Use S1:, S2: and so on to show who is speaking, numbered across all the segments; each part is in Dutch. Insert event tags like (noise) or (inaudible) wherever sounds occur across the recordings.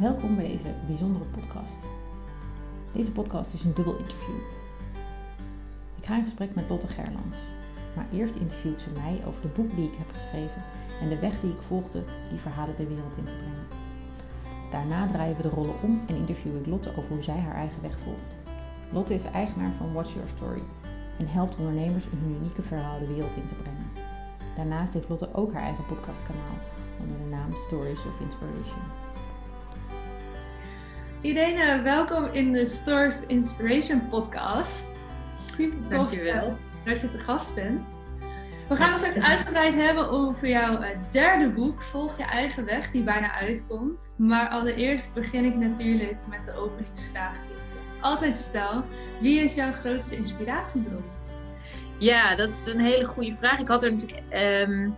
S1: Welkom bij deze bijzondere podcast. Deze podcast is een dubbel interview. Ik ga in gesprek met Lotte Gerlands, maar eerst interviewt ze mij over de boek die ik heb geschreven en de weg die ik volgde die verhalen de wereld in te brengen. Daarna draaien we de rollen om en interview ik Lotte over hoe zij haar eigen weg volgt. Lotte is eigenaar van Watch Your Story en helpt ondernemers hun unieke verhaal de wereld in te brengen. Daarnaast heeft Lotte ook haar eigen podcastkanaal onder de naam Stories of Inspiration.
S2: Irene, welkom in de Story of Inspiration podcast. Super tof
S3: Dankjewel.
S2: dat je te gast bent. We gaan het straks uitgebreid hebben over jouw eh, derde boek, Volg je eigen weg, die bijna uitkomt. Maar allereerst begin ik natuurlijk met de openingsvraag die ik altijd stel. Wie is jouw grootste inspiratiebron?
S3: Ja, dat is een hele goede vraag. Ik had er natuurlijk ehm,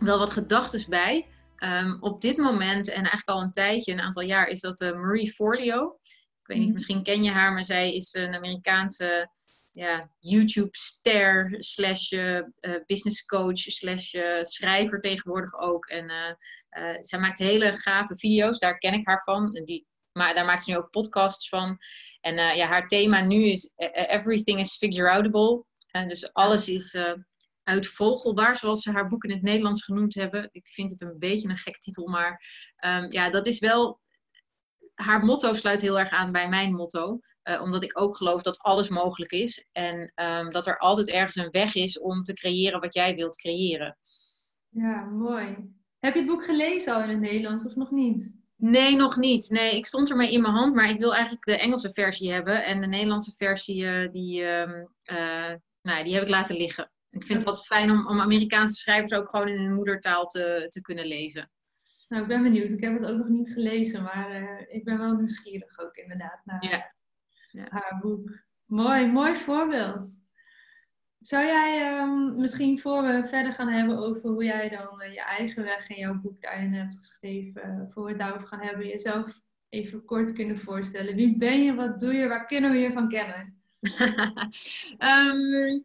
S3: wel wat gedachten bij. Ehm, op dit moment, en eigenlijk al een tijdje, een aantal jaar, is dat uh, Marie Forleo. Ik weet niet,
S2: Mhm.
S3: misschien ken je haar, maar zij is een Amerikaanse ja, YouTube-ster slash eh, eh, business coach slash eh, schrijver tegenwoordig ook. En eh, eh, zij maakt hele gave video's, daar ken ik haar van. En Die, maar daar maakt ze nu ook podcasts van. En eh, ja, haar thema nu is eh, Everything is figure-outable. Eh, dus alles is eh, uitvogelbaar, zoals ze haar boek in het Nederlands genoemd hebben. Ik vind het een beetje een gek titel, maar ehm, ja, dat is wel. Haar motto sluit heel erg aan bij mijn motto, eh, omdat ik ook geloof dat alles mogelijk is en ehm, dat er altijd ergens een weg is om te creëren wat jij wilt creëren.
S2: Ja, mooi. Heb je het boek gelezen al in het Nederlands of nog niet?
S3: Nee, nog niet. Nee, ik stond ermee in mijn hand, maar ik wil eigenlijk de Engelse versie hebben en de Nederlandse versie eh, die, ehm, eh, nou, die heb ik laten liggen. Ik vind het altijd fijn om, om Amerikaanse schrijvers ook gewoon in hun moedertaal te, te kunnen lezen.
S2: Nou, ik ben benieuwd. Ik heb het ook nog niet gelezen, maar eh, ik ben wel nieuwsgierig ook inderdaad naar
S3: Ja. Ja.
S2: haar boek. Mooi, mooi voorbeeld. Zou jij ehm, misschien voor we verder gaan hebben over hoe jij dan eh, je eigen weg en jouw boek daarin hebt geschreven, eh, voor we het daarover gaan hebben, jezelf even kort kunnen voorstellen? Wie ben je, wat doe je, waar kunnen we je van kennen? (laughs)
S3: Ehm,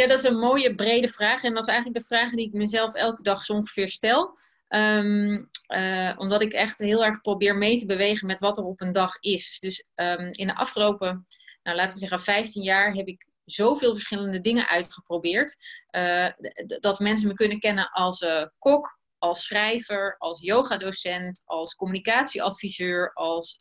S3: ja, dat is een mooie, brede vraag. En dat is eigenlijk de vraag die ik mezelf elke dag zo ongeveer stel. Ehm, eh, omdat ik echt heel erg probeer mee te bewegen met wat er op een dag is. Dus ehm, in de afgelopen, nou, laten we zeggen, 15 jaar heb ik zoveel verschillende dingen uitgeprobeerd. eh, dat mensen me kunnen kennen als eh, kok, als schrijver, als yogadocent, als communicatieadviseur, als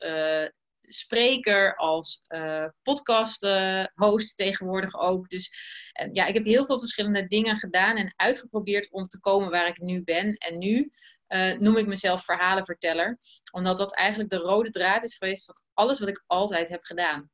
S3: spreker, als eh podcast eh, host tegenwoordig ook. Dus eh, ja, ik heb heel veel verschillende dingen gedaan en uitgeprobeerd om te komen waar ik nu ben. En nu eh, noem ik mezelf verhalenverteller, omdat dat eigenlijk de rode draad is geweest van alles wat ik altijd heb gedaan.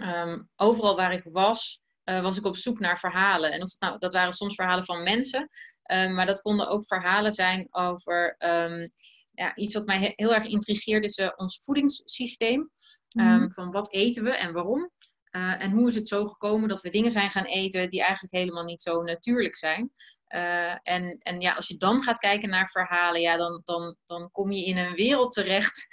S3: Ehm, overal waar ik was, was ik op zoek naar verhalen. En nou, dat waren soms verhalen van mensen, maar dat konden ook verhalen zijn over ehm, ja, iets wat mij he- heel erg intrigeert, is eh, ons voedingssysteem. Ehm,
S2: Mhm.
S3: van wat eten we en waarom? Eh, en hoe is het zo gekomen dat we dingen zijn gaan eten die eigenlijk helemaal niet zo natuurlijk zijn? Eh, en, en ja, als je dan gaat kijken naar verhalen, ja, dan, dan, dan kom je in een wereld terecht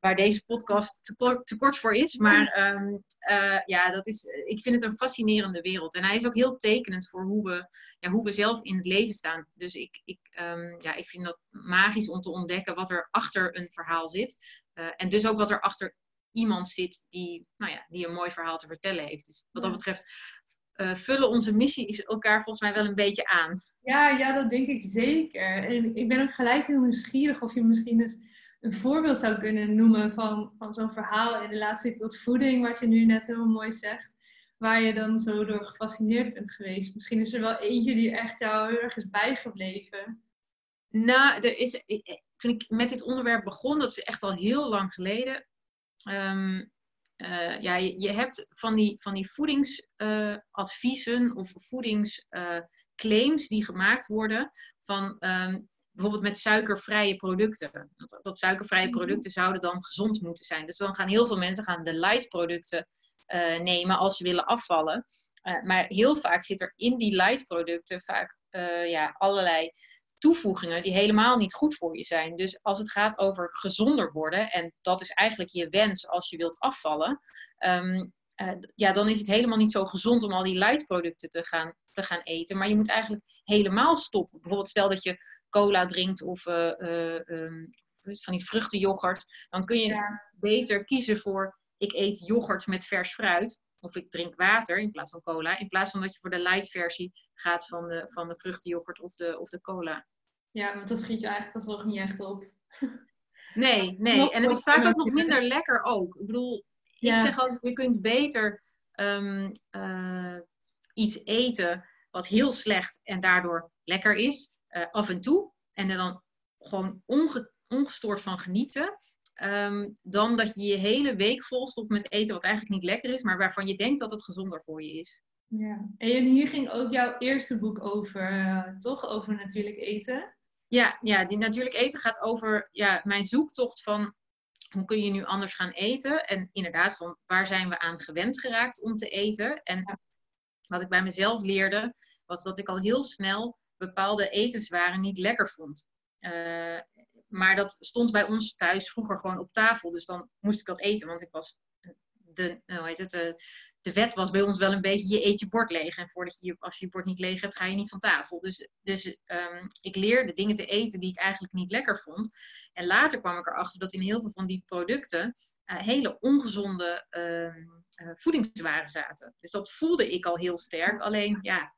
S3: waar deze podcast te kort, te kort voor is. Maar ehm, eh, ja, dat is, ik vind het een fascinerende wereld. En hij is ook heel tekenend voor hoe we, ja, hoe we zelf in het leven staan. Dus ik, ik, ehm, ja, ik vind dat magisch om te ontdekken wat er achter een verhaal zit. Eh, en dus ook wat er achter iemand zit die, nou ja, die een mooi verhaal te vertellen heeft. Dus wat dat betreft eh, vullen onze missies elkaar volgens mij wel een beetje aan.
S2: Ja, ja, dat denk ik zeker. En ik ben ook gelijk heel nieuwsgierig of je misschien eens een voorbeeld zou kunnen noemen van, van zo'n verhaal in relatie tot voeding, wat je nu net heel mooi zegt, waar je dan zo door gefascineerd bent geweest. Misschien is er wel eentje die echt jou heel erg is bijgebleven.
S3: Nou, er is, toen ik met dit onderwerp begon, dat is echt al heel lang geleden. ehm, eh, ja, je, hebt van die, van die voedingsadviezen of voedingsclaims die gemaakt worden van ehm, bijvoorbeeld met suikervrije producten. Dat, dat suikervrije
S2: Mhm.
S3: producten zouden dan gezond moeten zijn. Dus dan gaan heel veel mensen gaan de light producten eh, nemen als ze willen afvallen. Eh, maar heel vaak zit er in die light producten vaak eh, ja, allerlei toevoegingen die helemaal niet goed voor je zijn. Dus als het gaat over gezonder worden, en dat is eigenlijk je wens als je wilt afvallen, ehm, eh, ja, dan is het helemaal niet zo gezond om al die light producten te gaan, te gaan eten. Maar je moet eigenlijk helemaal stoppen. Bijvoorbeeld stel dat je cola drinkt of eh, eh, ehm, van die vruchtenyoghurt. Dan kun je
S2: Ja.
S3: beter kiezen voor ik eet yoghurt met vers fruit. Of ik drink water in plaats van cola. In plaats van dat je voor de light versie gaat van de, van de vruchtenyoghurt of de, of de cola.
S2: Ja, want dan schiet je eigenlijk alsnog niet echt op.
S3: Nee, nee. En het is vaak ook nog minder lekker ook. Ik bedoel,
S2: Ja.
S3: ik zeg altijd, je kunt beter ehm, eh, iets eten wat heel slecht en daardoor lekker is, eh, af en toe. En er dan gewoon onge- ongestoord van genieten. ehm, dan dat je je hele week volstopt met eten wat eigenlijk niet lekker is, maar waarvan je denkt dat het gezonder voor je is.
S2: Ja. En hier ging ook jouw eerste boek over, eh, toch? Over natuurlijk eten.
S3: Ja, ja, die natuurlijk eten gaat over ja, mijn zoektocht van hoe kun je nu anders gaan eten? En inderdaad, van waar zijn we aan gewend geraakt om te eten? En wat ik bij mezelf leerde, was dat ik al heel snel bepaalde etenswaren niet lekker vond. Eh, maar dat stond bij ons thuis vroeger gewoon op tafel. Dus dan moest ik dat eten, want ik was de, heet het, de, wet was bij ons wel een beetje, je eet je bord leeg. En voordat je, als je je bord niet leeg hebt, ga je niet van tafel. Dus, dus ehm, ik leerde dingen te eten die ik eigenlijk niet lekker vond. En later kwam ik erachter dat in heel veel van die producten eh, hele ongezonde ehm, eh, voedingswaren zaten. Dus dat voelde ik al heel sterk. Alleen, ja,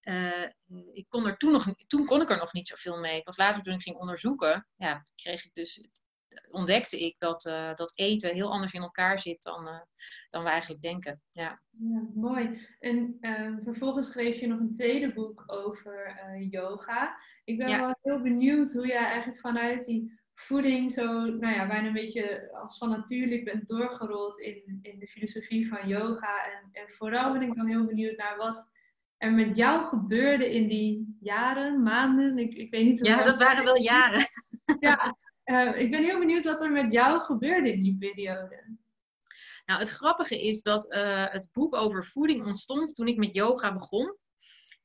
S3: eh, ik kon er toen, nog, toen kon ik er nog niet zoveel mee. Pas later toen ik ging onderzoeken, ja, kreeg ik dus ontdekte ik dat, eh, dat eten heel anders in elkaar zit dan, eh, dan we eigenlijk denken. Ja.
S2: Ja, mooi. En eh, vervolgens schreef je nog een tweede boek over yoga. Ik ben
S3: Ja.
S2: wel heel benieuwd hoe jij eigenlijk vanuit die voeding zo, nou ja, bijna een beetje als van natuurlijk bent doorgerold in, in de filosofie van yoga. En, en vooral ben ik dan heel benieuwd naar wat er met jou gebeurde in die jaren, maanden. Ik, ik weet niet hoe
S3: ja, dat waren wel jaren.
S2: Ja, eh, ik ben heel benieuwd wat er met jou gebeurde in die periode.
S3: Nou, het grappige is dat eh, het boek over voeding ontstond toen ik met yoga begon.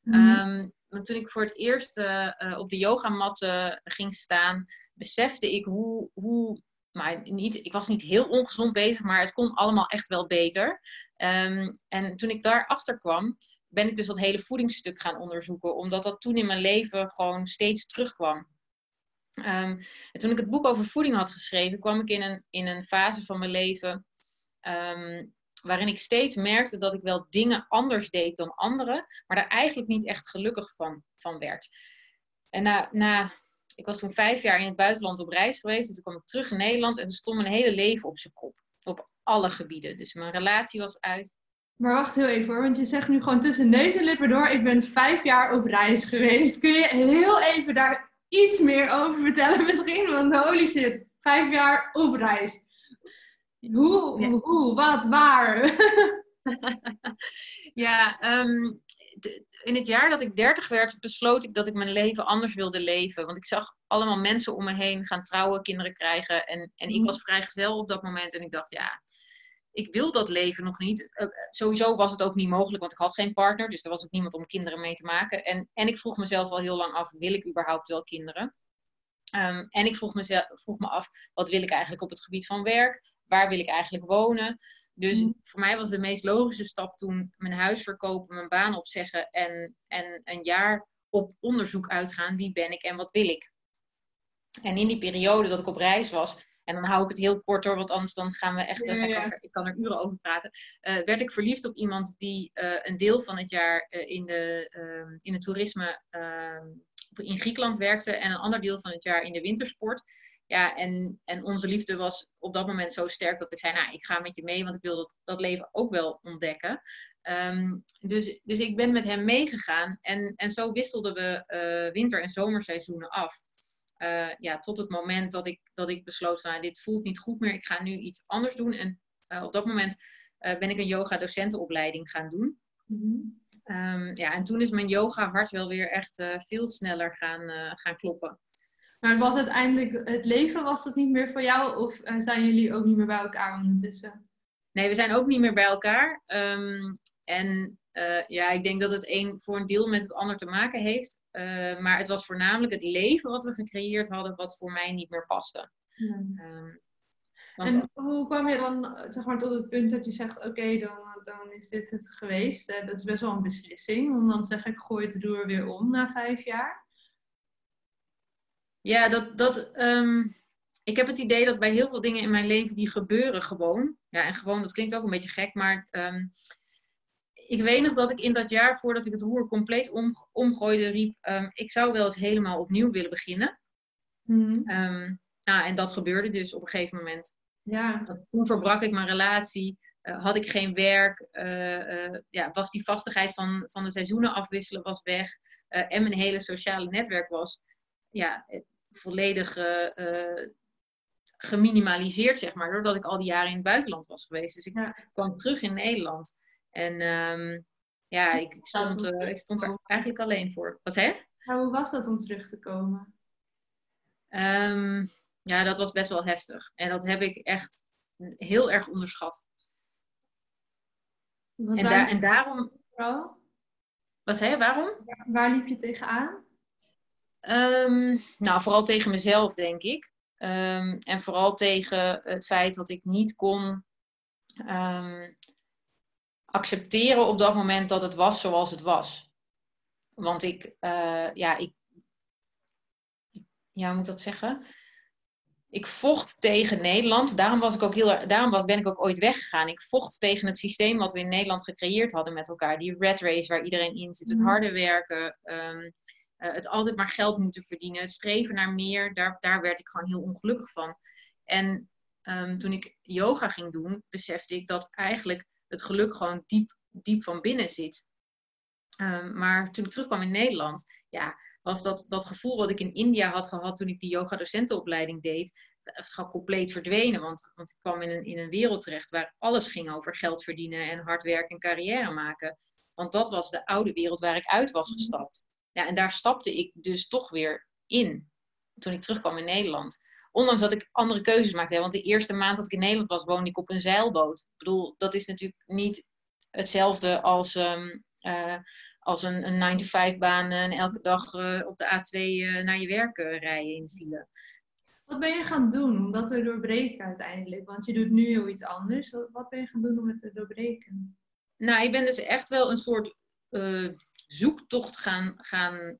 S2: Mhm.
S3: Ehm, want toen ik voor het eerst eh, op de yogamat eh, ging staan, besefte ik hoe, hoe maar niet, ik was niet heel ongezond bezig, maar het kon allemaal echt wel beter. Ehm, en toen ik daarachter kwam, ben ik dus dat hele voedingsstuk gaan onderzoeken, omdat dat toen in mijn leven gewoon steeds terugkwam. Ehm, en toen ik het boek over voeding had geschreven, kwam ik in een, in een fase van mijn leven ehm, waarin ik steeds merkte dat ik wel dingen anders deed dan anderen, maar daar eigenlijk niet echt gelukkig van, van werd. En na, na, ik was toen vijf jaar in het buitenland op reis geweest, en toen kwam ik terug in Nederland en toen stond mijn hele leven op zijn kop. Op alle gebieden. Dus mijn relatie was uit.
S2: Maar wacht heel even hoor, want je zegt nu gewoon tussen neus en lippen door, ik ben vijf jaar op reis geweest. Kun je heel even daar iets meer over vertellen misschien? Want holy shit, vijf jaar op reis. Hoe,
S3: Ja.
S2: hoe, wat, waar? (laughs)
S3: ja, ehm, de- in het jaar dat ik 30 werd, besloot ik dat ik mijn leven anders wilde leven. Want ik zag allemaal mensen om me heen gaan trouwen, kinderen krijgen. En, en ik
S2: Mhm.
S3: was vrijgezel op dat moment. En ik dacht, ja, ik wil dat leven nog niet. Eh, sowieso was het ook niet mogelijk, want ik had geen partner. Dus er was ook niemand om kinderen mee te maken. En, en ik vroeg mezelf al heel lang af, wil ik überhaupt wel kinderen? Ehm, en ik vroeg, mezelf, vroeg me af, wat wil ik eigenlijk op het gebied van werk? Waar wil ik eigenlijk wonen? Dus
S2: Mhm.
S3: voor mij was de meest logische stap toen mijn huis verkopen, mijn baan opzeggen en, en een jaar op onderzoek uitgaan. Wie ben ik en wat wil ik? En in die periode dat ik op reis was, en dan hou ik het heel kort door, want anders dan gaan we echt,
S2: Ja,
S3: ga ik, er, kan er uren over praten. eh, werd ik verliefd op iemand die eh, een deel van het jaar eh, in, de, ehm, in het toerisme ehm, in Griekenland werkte en een ander deel van het jaar in de wintersport. Ja, en, en onze liefde was op dat moment zo sterk dat ik zei, nou, ik ga met je mee, want ik wil dat, dat leven ook wel ontdekken. Ehm, dus, dus ik ben met hem meegegaan en, en zo wisselden we eh, winter- en zomerseizoenen af. Eh, ja, tot het moment dat ik, dat ik besloot, van, nou, dit voelt niet goed meer, ik ga nu iets anders doen. En eh, op dat moment eh, ben ik een yoga-docentenopleiding gaan doen.
S2: Mhm.
S3: Ehm, ja, en toen is mijn yoga hart wel weer echt veel sneller gaan, gaan kloppen.
S2: Maar was uiteindelijk het leven, was dat niet meer voor jou? Of zijn jullie ook niet meer bij elkaar ondertussen?
S3: Nee, we zijn ook niet meer bij elkaar. Um, en ja, ik denk dat het een voor een deel met het ander te maken heeft. Uh, maar het was voornamelijk het leven wat we gecreëerd hadden, wat voor mij niet meer paste. Ja. Um,
S2: en hoe kwam je dan zeg maar, tot het punt dat je zegt: Oké, dan, dan is dit het geweest? Uh, dat is best wel een beslissing. Om dan te zeggen: Ik gooi het roer weer om na vijf jaar.
S3: Ja, dat. dat um, ik heb het idee dat bij heel veel dingen in mijn leven die gebeuren gewoon. Ja, en gewoon, dat klinkt ook een beetje gek, maar um, ik weet nog dat ik in dat jaar voordat ik het roer compleet om, omgooide, riep: um, Ik zou wel eens helemaal opnieuw willen beginnen. Mm. nou, en dat gebeurde dus op een gegeven moment. Ja. Toen verbrak ik mijn relatie. Uh, had ik geen werk, uh, uh, ja, was die vastigheid van, van de seizoenen afwisselen was weg. en mijn hele sociale netwerk was ja, volledig geminimaliseerd, zeg maar, doordat ik al die jaren in het buitenland was geweest. Dus ik ja. kwam terug in Nederland. En um, ja, ik, ik stond, ik stond er eigenlijk alleen voor. Wat je?
S2: hoe was dat om terug te komen?
S3: Um, ja, dat was best wel heftig. En dat heb ik echt heel erg onderschat. En, en, daarom. Wat zei je, waarom?
S2: Waar liep je tegenaan?
S3: Um, nou, vooral tegen mezelf, denk ik. Um, en vooral tegen het feit dat ik niet kon um, accepteren op dat moment dat het was zoals het was. Want ik, uh, ja, ik, ja, hoe moet dat zeggen? ik vocht tegen Nederland. Daarom, was ik ook heel, daarom was, ben ik ook ooit weggegaan. Ik vocht tegen het systeem wat we in Nederland gecreëerd hadden met elkaar. Die red race waar iedereen in zit. Het mhm. harde werken. Um, het altijd maar geld moeten verdienen. Het streven naar meer. Daar, daar werd ik gewoon heel ongelukkig van. En um, toen ik yoga ging doen, besefte ik dat eigenlijk het geluk gewoon diep, diep van binnen zit. Um, maar toen ik terugkwam in Nederland, ja, was dat, dat gevoel wat ik in India had gehad toen ik die yoga-docentenopleiding deed, dat gewoon compleet verdwenen. Want, want ik kwam in een, in een wereld terecht waar alles ging over geld verdienen en hard werken en carrière maken. Want dat was de oude wereld waar ik uit was gestapt. Ja, en daar stapte ik dus toch weer in toen ik terugkwam in Nederland. Ondanks dat ik andere keuzes maakte. Want de eerste maand dat ik in Nederland was, woonde ik op een zeilboot. Ik bedoel, dat is natuurlijk niet hetzelfde als um, uh, als een, een 9-to-5 baan en elke dag uh, op de A2 uh, eh, naar je werk rijden in file.
S2: Wat ben je gaan doen om dat te doorbreken uiteindelijk? Want je doet nu heel iets anders. Wat ben je gaan doen om het te doorbreken?
S3: Nou, ik ben dus echt wel een soort zoektocht gaan, gaan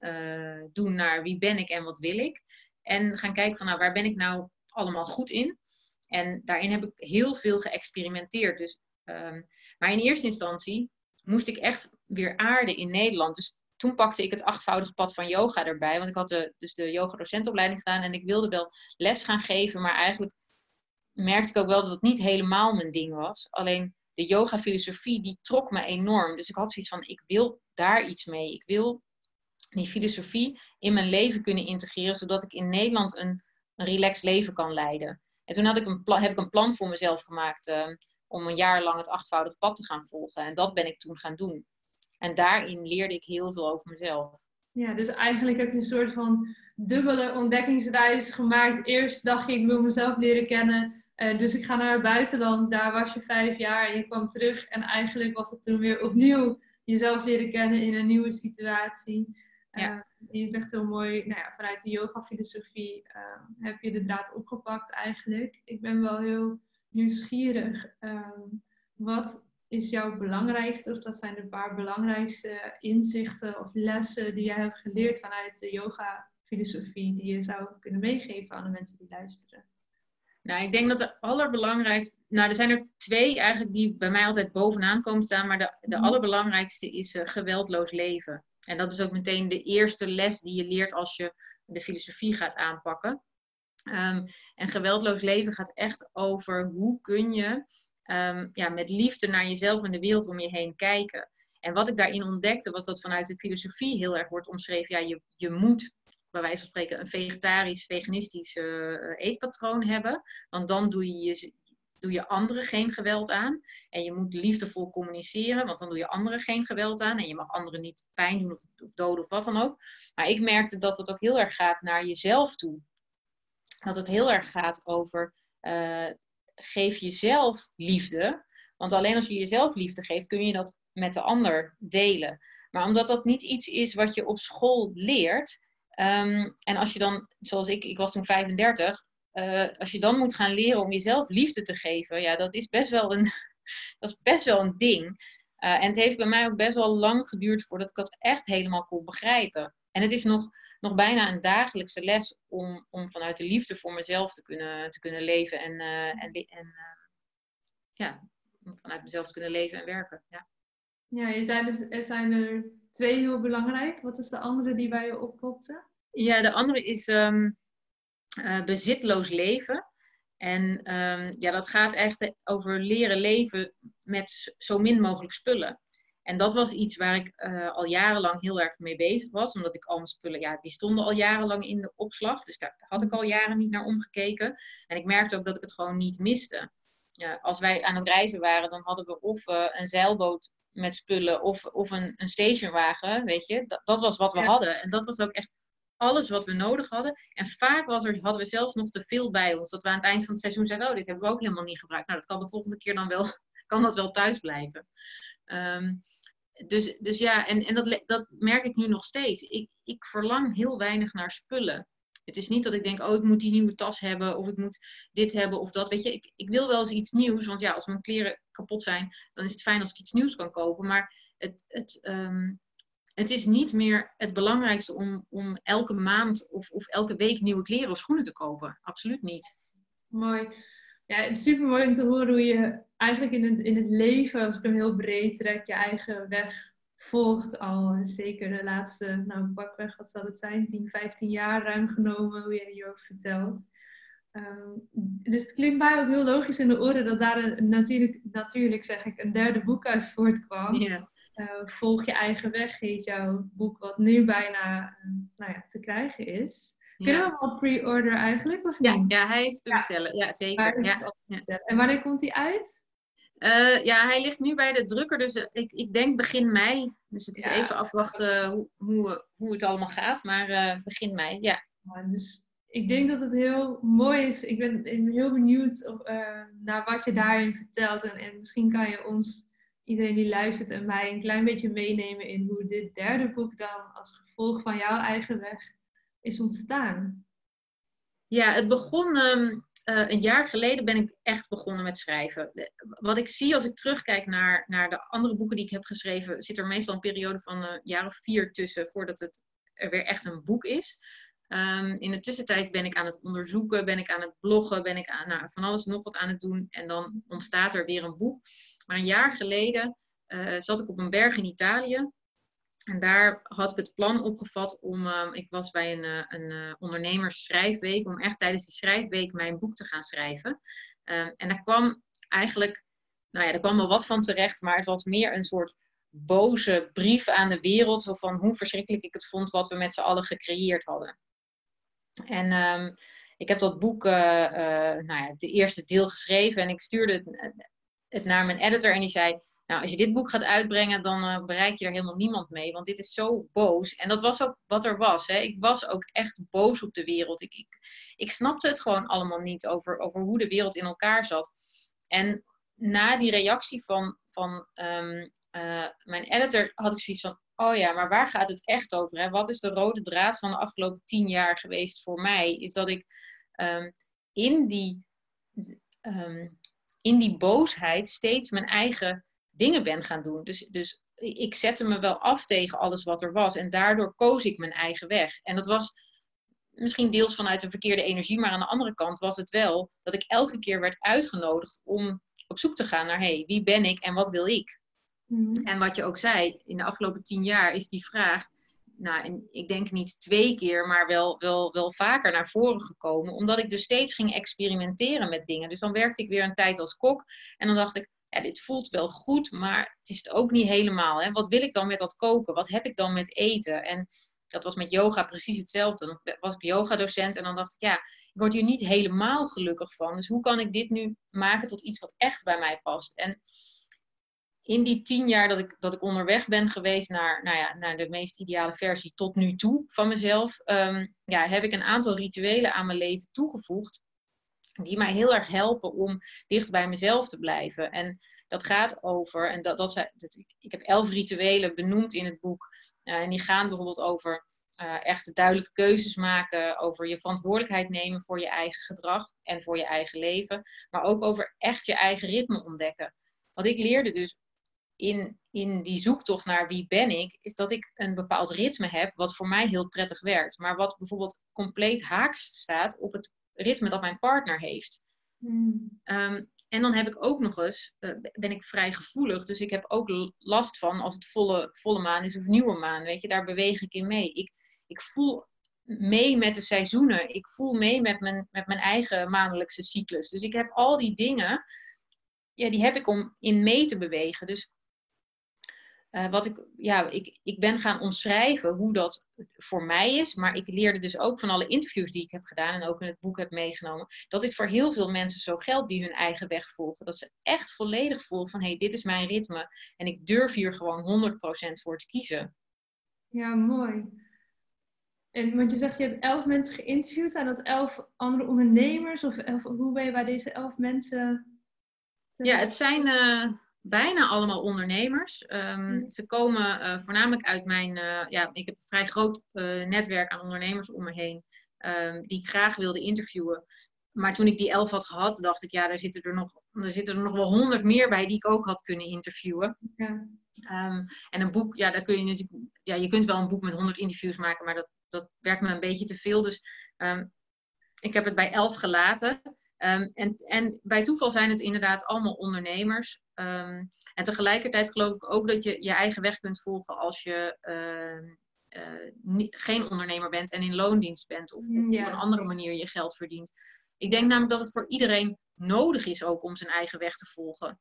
S3: doen naar wie ben ik en wat wil ik. En gaan kijken van nou, waar ben ik nou allemaal goed in? En daarin heb ik heel veel geëxperimenteerd. Dus, um, maar in eerste instantie moest ik echt weer aarden in Nederland. Dus toen pakte ik het achtvoudige pad van yoga erbij. Want ik had de, dus de yoga-docentopleiding gedaan en ik wilde wel les gaan geven. Maar eigenlijk merkte ik ook wel dat het niet helemaal mijn ding was. Alleen de yoga-filosofie, die trok me enorm. Dus ik had zoiets van, ik wil daar iets mee. Ik wil die filosofie in mijn leven kunnen integreren, zodat ik in Nederland een, een relaxed leven kan leiden. En toen had ik een heb ik een plan voor mezelf gemaakt. Uh, om een jaar lang het achtvoudig pad te gaan volgen. En dat ben ik toen gaan doen. En daarin leerde ik heel veel over mezelf.
S2: Ja, dus eigenlijk heb je een soort van dubbele ontdekkingsreis gemaakt. Eerst dacht je, ik wil mezelf leren kennen. Uh, dus ik ga naar het buitenland. Daar was je vijf jaar en je kwam terug. En eigenlijk was het toen weer opnieuw jezelf leren kennen in een nieuwe situatie. Ja. Uh, je zegt heel mooi, nou ja, vanuit de yoga-filosofie uh, heb je de draad opgepakt eigenlijk. Ik ben wel heel nieuwsgierig. Um, wat is jouw belangrijkste, of dat zijn de paar belangrijkste inzichten of lessen die jij hebt geleerd vanuit de yoga-filosofie, die je zou kunnen meegeven aan de mensen die luisteren?
S3: Nou, ik denk dat de allerbelangrijkste. Nou, er zijn er twee eigenlijk die bij mij altijd bovenaan komen staan. Maar de, de mhm. allerbelangrijkste is uh, geweldloos leven. En dat is ook meteen de eerste les die je leert als je de filosofie gaat aanpakken. Um, en geweldloos leven gaat echt over hoe kun je um, ja, met liefde naar jezelf en de wereld om je heen kijken. En wat ik daarin ontdekte was dat vanuit de filosofie heel erg wordt omschreven, ja, je, je moet bij wijze van spreken een vegetarisch, veganistisch uh, eetpatroon hebben. Want dan doe je, je, doe je anderen geen geweld aan. En je moet liefdevol communiceren, want dan doe je anderen geen geweld aan. En je mag anderen niet pijn doen of, doden of wat dan ook. Maar ik merkte dat het ook heel erg gaat naar jezelf toe. dat het heel erg gaat over uh, geef jezelf liefde. Want alleen als je jezelf liefde geeft, kun je dat met de ander delen. Maar omdat dat niet iets is wat je op school leert. Ehm, en als je dan, zoals ik, ik was toen 35, uh, eh, als je dan moet gaan leren om jezelf liefde te geven, ja, dat is best wel een, (laughs) dat is best wel een ding. Uh, en het heeft bij mij ook best wel lang geduurd voordat ik dat echt helemaal kon begrijpen. En het is nog, nog bijna een dagelijkse les om, om vanuit de liefde voor mezelf te kunnen, te kunnen leven en, uh, en, en ja, om vanuit mezelf te kunnen leven en werken. Ja,
S2: ja je zei dus, er zijn er twee heel belangrijk. Wat is de andere die bij je oppopte?
S3: Ja, de andere is um, uh, bezitloos leven. En um, ja, dat gaat echt over leren leven met zo min mogelijk spullen. En dat was iets waar ik uh, al jarenlang heel erg mee bezig was. Omdat ik al mijn spullen, ja, die stonden al jarenlang in de opslag. Dus daar had ik al jaren niet naar omgekeken. En ik merkte ook dat ik het gewoon niet miste. Ja, als wij aan het reizen waren, dan hadden we of uh, een zeilboot met spullen of, of een, een stationwagen, weet je. Dat, dat was wat we hadden. En dat was ook echt alles wat we nodig hadden. En vaak was er, hadden we zelfs nog te veel bij ons. Dat we aan het eind van het seizoen zeiden, oh, dit hebben we ook helemaal niet gebruikt. Nou, dat kan de volgende keer dan wel, (laughs) kan dat wel thuis blijven. Um, dus, dus ja, en, en dat, dat merk ik nu nog steeds. Ik, ik verlang heel weinig naar spullen. Het is niet dat ik denk, oh, ik moet die nieuwe tas hebben of ik moet dit hebben of dat. Weet je, ik, ik wil wel eens iets nieuws, want ja, als mijn kleren kapot zijn, dan is het fijn als ik iets nieuws kan kopen. Maar het, het, um, het is niet meer het belangrijkste om, om elke maand of, of elke week nieuwe kleren of schoenen te kopen. Absoluut niet.
S2: Mooi. Ja, super mooi om te horen hoe je eigenlijk in het, in het leven, als ik hem heel breed trek, je eigen weg volgt al. Zeker de laatste, nou pakweg, wat zal het zijn, 10, 15 jaar ruim genomen, hoe je hierover vertelt. Um, dus het klinkt mij ook heel logisch in de oren dat daar een, natuurlijk, natuurlijk zeg ik, een derde boek uit voortkwam. Ja. Uh, Volg je eigen weg heet jouw boek, wat nu bijna uh, nou ja, te krijgen is. Kunnen we hem al pre-order eigenlijk? Of
S3: ja, ja, hij is te bestellen. Ja, zeker. Ja.
S2: En wanneer komt hij uit?
S3: Uh, ja, hij ligt nu bij de drukker, dus ik, ik denk begin mei. Dus het is even afwachten hoe, hoe, hoe het allemaal gaat, maar begin mei, ja.
S2: dus ik denk dat het heel mooi is. Ik ben, heel benieuwd of, naar wat je daarin vertelt. En, en misschien kan je ons iedereen die luistert en mij een klein beetje meenemen in hoe dit derde boek dan als gevolg van jouw eigen weg is ontstaan.
S3: Ja, het begon um, uh, een jaar geleden ben ik echt begonnen met schrijven. Wat ik zie als ik terugkijk naar, naar de andere boeken die ik heb geschreven, zit er meestal een periode van een jaar of vier tussen voordat het er weer echt een boek is. Um, in de tussentijd ben ik aan het onderzoeken, ben ik aan het bloggen, ben ik aan, nou, van alles nog wat aan het doen. En dan ontstaat er weer een boek. Maar een jaar geleden uh, zat ik op een berg in Italië. En daar had ik het plan opgevat om, uh, ik was bij een, uh, een uh, ondernemersschrijfweek, om echt tijdens die schrijfweek mijn boek te gaan schrijven. Ehm, en daar kwam eigenlijk, nou ja, er kwam wel wat van terecht, maar het was meer een soort boze brief aan de wereld van hoe verschrikkelijk ik het vond wat we met z'n allen gecreëerd hadden. En um, ik heb dat boek, nou ja, de eerste deel geschreven en ik stuurde het het naar mijn editor en die zei: Nou, als je dit boek gaat uitbrengen, dan uh, bereik je er helemaal niemand mee, want dit is zo boos. En dat was ook wat er was. Hè. Ik was ook echt boos op de wereld. Ik, ik, ik snapte het gewoon allemaal niet over, over hoe de wereld in elkaar zat. En na die reactie van, van um, uh, mijn editor had ik zoiets van: Oh ja, maar waar gaat het echt over? Hè? Wat is de rode draad van de afgelopen tien jaar geweest voor mij? Is dat ik um, in die. Um, in die boosheid steeds mijn eigen dingen ben gaan doen. Dus, dus ik zette me wel af tegen alles wat er was. En daardoor koos ik mijn eigen weg. En dat was misschien deels vanuit een verkeerde energie, maar aan de andere kant was het wel dat ik elke keer werd uitgenodigd om op zoek te gaan naar hey, wie ben ik en wat wil ik? Mm. En wat je ook zei, in de afgelopen tien jaar is die vraag nou, ik denk niet twee keer, maar wel, wel, wel vaker naar voren gekomen. Omdat ik dus steeds ging experimenteren met dingen. Dus dan werkte ik weer een tijd als kok. En dan dacht ik, ja, dit voelt wel goed, maar het is het ook niet helemaal. Hè? Wat wil ik dan met dat koken? Wat heb ik dan met eten? En dat was met yoga precies hetzelfde. Dan was ik yogadocent en dan dacht ik, ja, ik word hier niet helemaal gelukkig van. Dus hoe kan ik dit nu maken tot iets wat echt bij mij past? En in die tien jaar dat ik, dat ik onderweg ben geweest naar, nou ja, naar de meest ideale versie tot nu toe van mezelf, ehm, ja, heb ik een aantal rituelen aan mijn leven toegevoegd. Die mij heel erg helpen om dicht bij mezelf te blijven. En dat gaat over, en dat, dat, dat ik heb elf rituelen benoemd in het boek. Uh, en die gaan bijvoorbeeld over uh, echt duidelijke keuzes maken, over je verantwoordelijkheid nemen voor je eigen gedrag en voor je eigen leven, maar ook over echt je eigen ritme ontdekken. Wat ik leerde dus in, in die zoektocht naar wie ben ik, is dat ik een bepaald ritme heb wat voor mij heel prettig werkt, maar wat bijvoorbeeld compleet haaks staat op het ritme dat mijn partner heeft. Hmm. Ehm, en dan heb ik ook nog eens, uh, ben ik vrij gevoelig, dus ik heb ook last van als het volle, volle maan is of nieuwe maan, weet je, daar beweeg ik in mee. Ik, ik voel mee met de seizoenen, ik voel mee met mijn, met mijn eigen maandelijkse cyclus. Dus ik heb al die dingen, ja, die heb ik om in mee te bewegen. Dus uh, wat ik, ja, ik, ik ben gaan omschrijven hoe dat voor mij is, maar ik leerde dus ook van alle interviews die ik heb gedaan en ook in het boek heb meegenomen, dat dit voor heel veel mensen zo geldt die hun eigen weg volgen. Dat ze echt volledig voelen van hé, hey, dit is mijn ritme en ik durf hier gewoon 100% voor te kiezen.
S2: Ja, mooi. En want je zegt, je hebt elf mensen geïnterviewd. Zijn dat elf andere ondernemers? Of, hoe ben je bij deze elf mensen?
S3: Ja, het zijn uh, bijna allemaal ondernemers. Um, Ze komen uh, voornamelijk uit mijn, uh, ja, ik heb een vrij groot uh, netwerk aan ondernemers om me heen, um, die ik graag wilde interviewen. Maar toen ik die elf had gehad, dacht ik, ja, daar zitten er nog, er zitten er nog wel honderd meer bij die ik ook had kunnen interviewen. Ja. Um, en een boek, ja, daar kun je natuurlijk, ja, je kunt wel een boek met honderd interviews maken, maar dat, dat werkt me een beetje te veel. Dus ik heb het bij elf gelaten. Um, en, en bij toeval zijn het inderdaad allemaal ondernemers. Um, en tegelijkertijd geloof ik ook dat je je eigen weg kunt volgen als je uh, uh, geen ondernemer bent en in loondienst bent. Of, of ja, op een andere manier je geld verdient. Ik denk namelijk dat het voor iedereen nodig is ook om zijn eigen weg te volgen.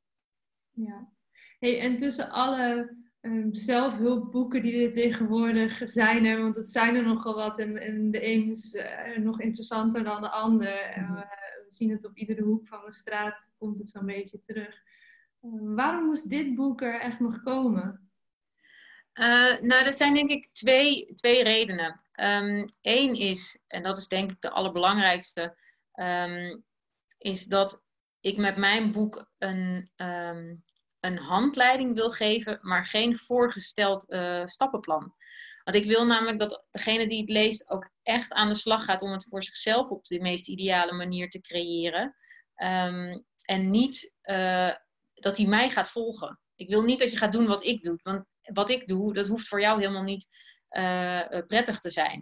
S2: Ja. Hey, en tussen alle um, zelfhulpboeken die er tegenwoordig zijn er, want het zijn er nogal wat en, en de een is uh, nog interessanter dan de ander. Uh, we zien het op iedere hoek van de straat, komt het zo'n beetje terug. Waarom moest dit boek er echt nog komen?
S3: nou, dat zijn denk ik twee, twee redenen. Eén um, is, en dat is denk ik de allerbelangrijkste, um, is dat ik met mijn boek een, um, een handleiding wil geven, maar geen voorgesteld uh, stappenplan. Want ik wil namelijk dat degene die het leest ook echt aan de slag gaat om het voor zichzelf op de meest ideale manier te creëren. En niet uh, dat hij mij gaat volgen. Ik wil niet dat je gaat doen wat ik doe. Want wat ik doe, dat hoeft voor jou helemaal niet uh, prettig te zijn.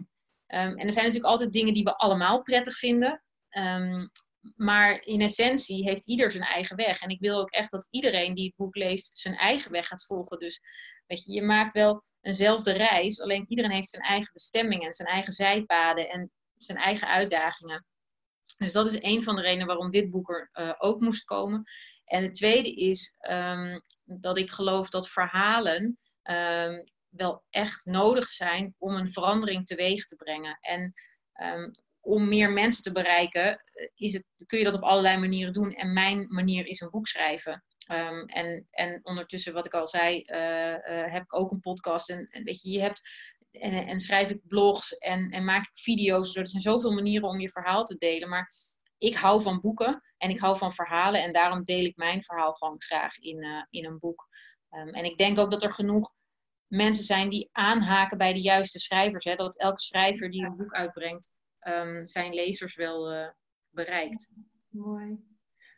S3: Um, en er zijn natuurlijk altijd dingen die we allemaal prettig vinden. Um, maar in essentie heeft ieder zijn eigen weg. En ik wil ook echt dat iedereen die het boek leest zijn eigen weg gaat volgen. Dus weet je, je maakt wel eenzelfde reis, alleen iedereen heeft zijn eigen bestemming en zijn eigen zijpaden en zijn eigen uitdagingen. Dus dat is een van de redenen waarom dit boek er uh, ook moest komen. En het tweede is um, dat ik geloof dat verhalen um, wel echt nodig zijn om een verandering teweeg te brengen. En um, om meer mensen te bereiken, eh, is het, kun je dat op allerlei manieren doen. En mijn manier is een boek schrijven. En, en ondertussen, wat ik al zei, uh, heb ik ook een podcast. En, en, weet je, je hebt. En, en schrijf ik blogs en, en maak ik video's. Er zijn zoveel manieren om je verhaal te delen. Maar ik hou van boeken en ik hou van verhalen. En daarom deel ik mijn verhaal gewoon graag in, uh, in een boek. Um, en ik denk ook dat er genoeg mensen zijn die aanhaken bij de juiste schrijvers. Hè? Dat elke schrijver die een boek uitbrengt, um, zijn lezers wel uh, bereikt.
S2: Mooi.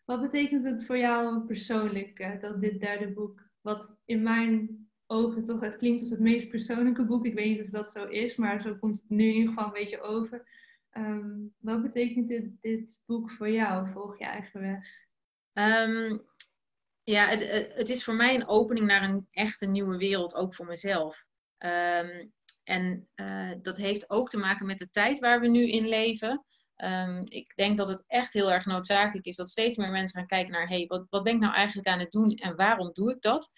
S2: Wat betekent het voor jou persoonlijk, uh, dat dit derde boek, wat in mijn ogen toch, het klinkt als het meest persoonlijke boek, ik weet niet of dat zo is, maar zo komt het nu in ieder geval een beetje over. Um, wat betekent dit, boek voor jou? Volg je eigen weg?
S3: Um, ja, het, het is voor mij een opening naar een echte nieuwe wereld, ook voor mezelf. Um, en uh, dat heeft ook te maken met de tijd waar we nu in leven. Ik denk dat het echt heel erg noodzakelijk is dat steeds meer mensen gaan kijken naar: hey, wat, wat ben ik nou eigenlijk aan het doen en waarom doe ik dat?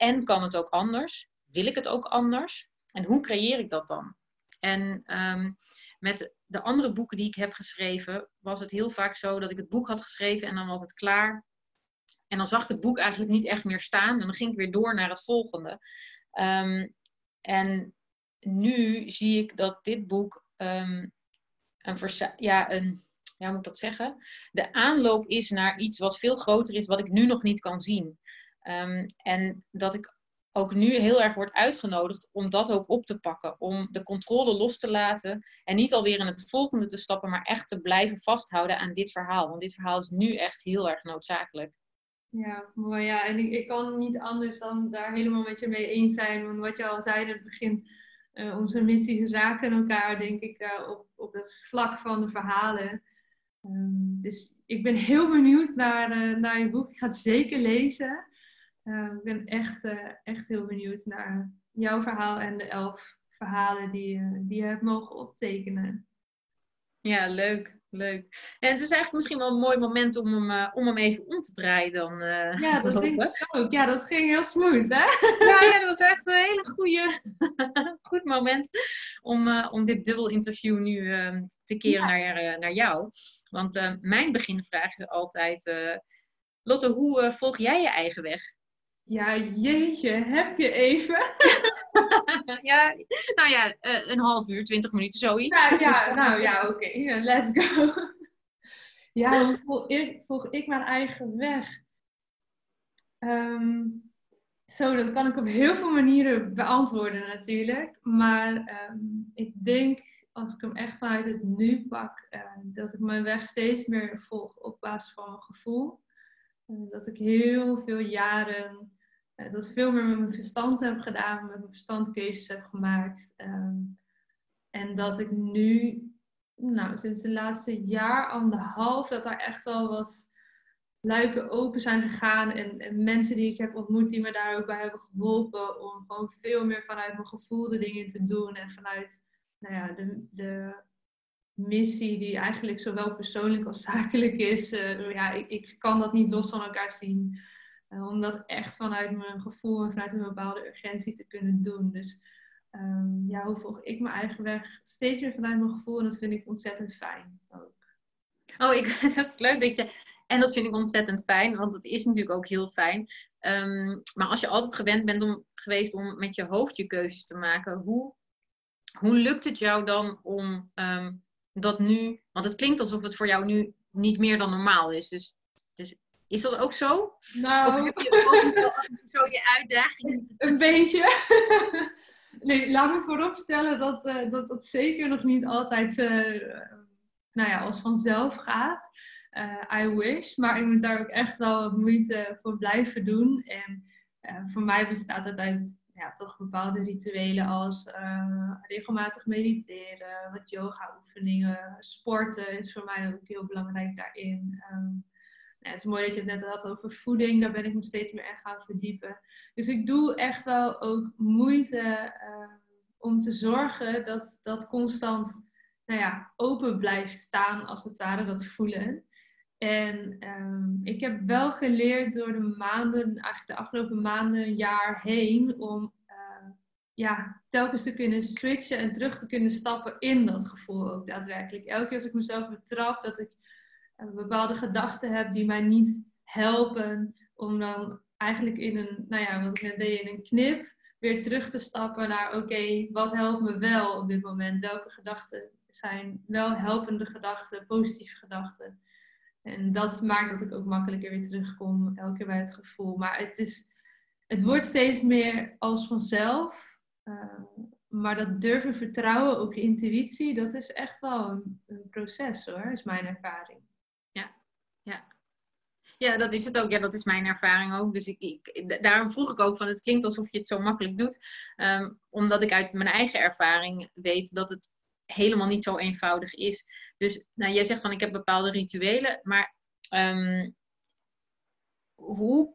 S3: En kan het ook anders? Wil ik het ook anders? En hoe creëer ik dat dan? En um, met de andere boeken die ik heb geschreven, was het heel vaak zo dat ik het boek had geschreven en dan was het klaar. en dan zag ik het boek eigenlijk niet echt meer staan. En dan ging ik weer door naar het volgende. Ehm, en nu zie ik dat dit boek um, een, ja, een, ja, moet ik dat zeggen? De aanloop is naar iets wat veel groter is, wat ik nu nog niet kan zien. Um, en dat ik ook nu heel erg wordt uitgenodigd om dat ook op te pakken. Om de controle los te laten en niet alweer in het volgende te stappen, maar echt te blijven vasthouden aan dit verhaal. Want dit verhaal is nu echt heel erg noodzakelijk.
S2: Ja, mooi. Ja, en ik, kan niet anders dan daar helemaal met je mee eens zijn. Want wat je al zei in het begin, uh, onze missies raken elkaar, denk ik, uh, op, op het vlak van de verhalen. Um, dus ik ben heel benieuwd naar, uh, naar je boek. Ik ga het zeker lezen. Uh, ik ben echt, uh, echt heel benieuwd naar jouw verhaal en de elf verhalen die, uh, die je hebt mogen optekenen.
S3: Ja, leuk. Leuk. En het is eigenlijk misschien wel een mooi moment om hem, om hem even om te draaien dan.
S2: ja, dat denk ik ook. Ja, dat ging heel smooth, hè?
S3: ja, ja, dat was echt een hele goede, (laughs) goed moment om, om dit dubbel interview nu ehm, te keren ja. naar, naar jou. Want mijn beginvraag is altijd, Lotte, hoe volg jij je eigen weg?
S2: Ja, jeetje, heb je even? (laughs)
S3: ja, nou ja, uh, een half uur, twintig minuten, zoiets.
S2: Ja, ja nou ja, oké, okay. let's go. ja, hoe volg ik, volg ik mijn eigen weg? Um, zo, dat kan ik op heel veel manieren beantwoorden natuurlijk. Maar um, ik denk, als ik hem echt vanuit het nu pak, uh, dat ik mijn weg steeds meer volg op basis van mijn gevoel. Uh, dat ik heel veel jaren uh, dat veel meer met mijn verstand heb gedaan, met mijn verstand keuzes heb gemaakt. Um, en dat ik nu, nou, sinds de laatste jaar, anderhalf, dat daar echt al wat luiken open zijn gegaan. En, en, mensen die ik heb ontmoet die me daar ook bij hebben geholpen. Om gewoon veel meer vanuit mijn gevoel de dingen te doen. En vanuit nou ja, de, de missie die eigenlijk zowel persoonlijk als zakelijk is. Uh, ja, ik, ik kan dat niet los van elkaar zien. Uh, om dat echt vanuit mijn gevoel en vanuit een bepaalde urgentie te kunnen doen. Dus um, ja, hoe volg ik mijn eigen weg? Steeds weer vanuit mijn gevoel en dat vind ik ontzettend fijn ook.
S3: Oh, ik, (laughs) dat is leuk dat je En dat vind ik ontzettend fijn, want het is natuurlijk ook heel fijn. Um, maar als je altijd gewend bent om, geweest om met je hoofd je keuzes te maken, hoe, hoe lukt het jou dan om um, dat nu... Want het klinkt alsof het voor jou nu niet meer dan normaal is. Dus, dus is dat ook zo?
S2: Nou...
S3: Of heb je ook zo je uitdaging? (laughs)
S2: Een beetje. (laughs) nee, laat me vooropstellen dat, uh, dat dat zeker nog niet altijd uh, nou ja, als vanzelf gaat. Uh, I wish. Maar ik moet daar ook echt wel wat moeite voor blijven doen. En voor mij bestaat het uit ja, toch bepaalde rituelen als regelmatig mediteren, wat yoga oefeningen, sporten is voor mij ook heel belangrijk daarin. Um, het is mooi dat je het net had over voeding. Daar ben ik me steeds meer in gaan verdiepen. Dus ik doe echt wel ook moeite uh, om te zorgen dat dat constant nou ja, open blijft staan, als het ware, dat voelen. En um, ik heb wel geleerd door de maanden, eigenlijk de afgelopen maanden, jaar heen, om uh, ja, telkens te kunnen switchen en terug te kunnen stappen in dat gevoel ook daadwerkelijk. Elke keer als ik mezelf betrap dat ik bepaalde gedachten heb die mij niet helpen om dan eigenlijk in een, nou ja, wat ik net deed, in een knip weer terug te stappen naar oké, wat helpt me wel op dit moment? Welke gedachten zijn wel helpende gedachten, positieve gedachten? En dat maakt dat ik ook makkelijker weer terugkom, elke keer bij het gevoel. Maar het, is, het wordt steeds meer als vanzelf. Uh, maar dat durven vertrouwen op je intuïtie, dat is echt wel een proces hoor, is mijn ervaring.
S3: Ja. Ja, dat is het ook. Ja, dat is mijn ervaring ook. Dus ik, ik, daarom vroeg ik ook van, het klinkt alsof je het zo makkelijk doet. Um, omdat ik uit mijn eigen ervaring weet dat het helemaal niet zo eenvoudig is. Dus nou, jij zegt van, ik heb bepaalde rituelen. Maar um, hoe,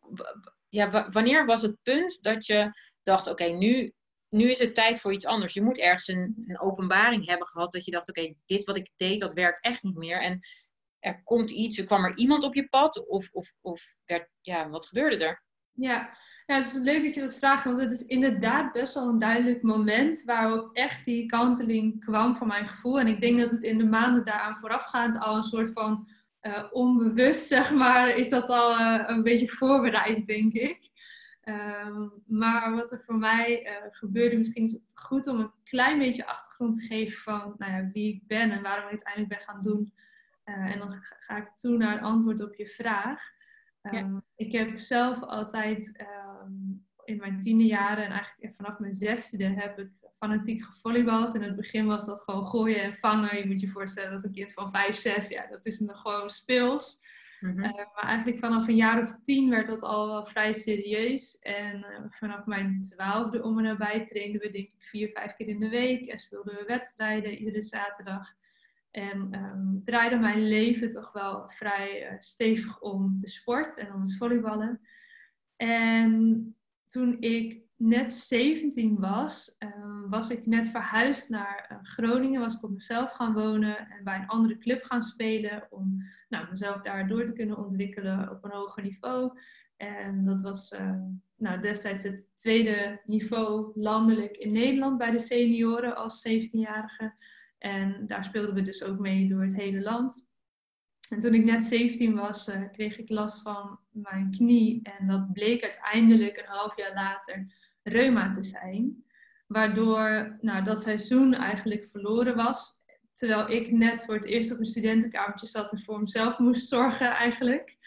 S3: ja, wanneer was het punt dat je dacht, oké, nu, nu is het tijd voor iets anders. Je moet ergens een, een openbaring hebben gehad dat je dacht, oké, dit wat ik deed, dat werkt echt niet meer. En er komt iets, er kwam er iemand op je pad? Of, of, of werd, ja, wat gebeurde er?
S2: Ja. ja, het is leuk dat je dat vraagt, want het is inderdaad best wel een duidelijk moment waarop echt die kanteling kwam van mijn gevoel. En ik denk dat het in de maanden daaraan voorafgaand al een soort van onbewust, zeg maar, is dat al een beetje voorbereid, denk ik. Ehm, maar wat er voor mij gebeurde, misschien is het goed om een klein beetje achtergrond te geven van nou ja, wie ik ben en waarom ik uiteindelijk ben gaan doen. En dan ga ik toe naar een antwoord op je vraag. Ehm, ik heb zelf altijd ehm, in mijn tiende jaren en eigenlijk vanaf mijn zesde heb ik fanatiek gevolleybald. In het begin was dat gewoon gooien en vangen. Je moet je voorstellen dat een kind van vijf, zes, ja, dat is nog gewoon speels. Mhm. Eh, maar eigenlijk vanaf een jaar of tien werd dat al wel vrij serieus. En uh, vanaf mijn twaalfde om en nabij trainden we denk ik vier, vijf keer in de week. En speelden we wedstrijden iedere zaterdag. En um, draaide mijn leven toch wel vrij uh, stevig om de sport en om het volleyballen. En toen ik net 17 was, um, was ik net verhuisd naar uh, Groningen. Was ik op mezelf gaan wonen en bij een andere club gaan spelen. Om nou, mezelf daar door te kunnen ontwikkelen op een hoger niveau. En dat was uh, nou, destijds het tweede niveau landelijk in Nederland bij de senioren als 17-jarige. En daar speelden we dus ook mee door het hele land. En toen ik net 17 was, uh, kreeg ik last van mijn knie. En dat bleek uiteindelijk een half jaar later reuma te zijn. Waardoor nou, dat seizoen eigenlijk verloren was. Terwijl ik net voor het eerst op een studentenkamertje zat en voor mezelf moest zorgen eigenlijk.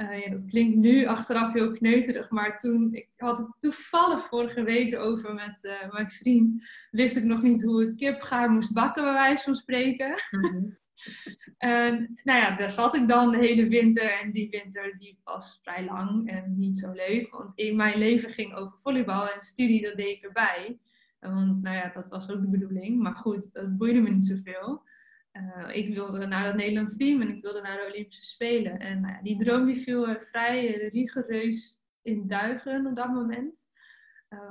S2: Uh, ja, dat klinkt nu achteraf heel kneuterig, maar toen, ik had het toevallig vorige week over met uh, mijn vriend, wist ik nog niet hoe ik kipgaar moest bakken, bij wijze van spreken. Mm (laughs) en nou ja, daar zat ik dan de hele winter en die winter die was vrij lang en niet zo leuk, want in mijn leven ging over volleybal en studie, dat deed ik erbij. Want nou ja, dat was ook de bedoeling, maar goed, dat boeide me niet zoveel. Uh, ik wilde naar het Nederlands team en ik wilde naar de Olympische Spelen. En uh, die droom die viel vrij rigoureus in duigen op dat moment.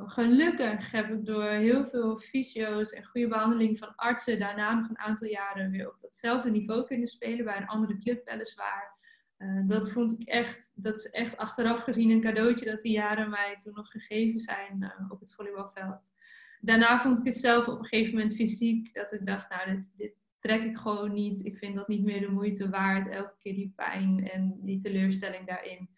S2: Gelukkig heb ik door heel veel fysio's en goede behandeling van artsen daarna nog een aantal jaren weer op datzelfde niveau kunnen spelen, bij een andere club weliswaar. dat vond ik echt, dat is echt achteraf gezien een cadeautje dat die jaren mij toen nog gegeven zijn op het volleybalveld. Daarna vond ik het zelf op een gegeven moment fysiek dat ik dacht, nou, dit trek ik gewoon niet. Ik vind dat niet meer de moeite waard. Elke keer die pijn en die teleurstelling daarin.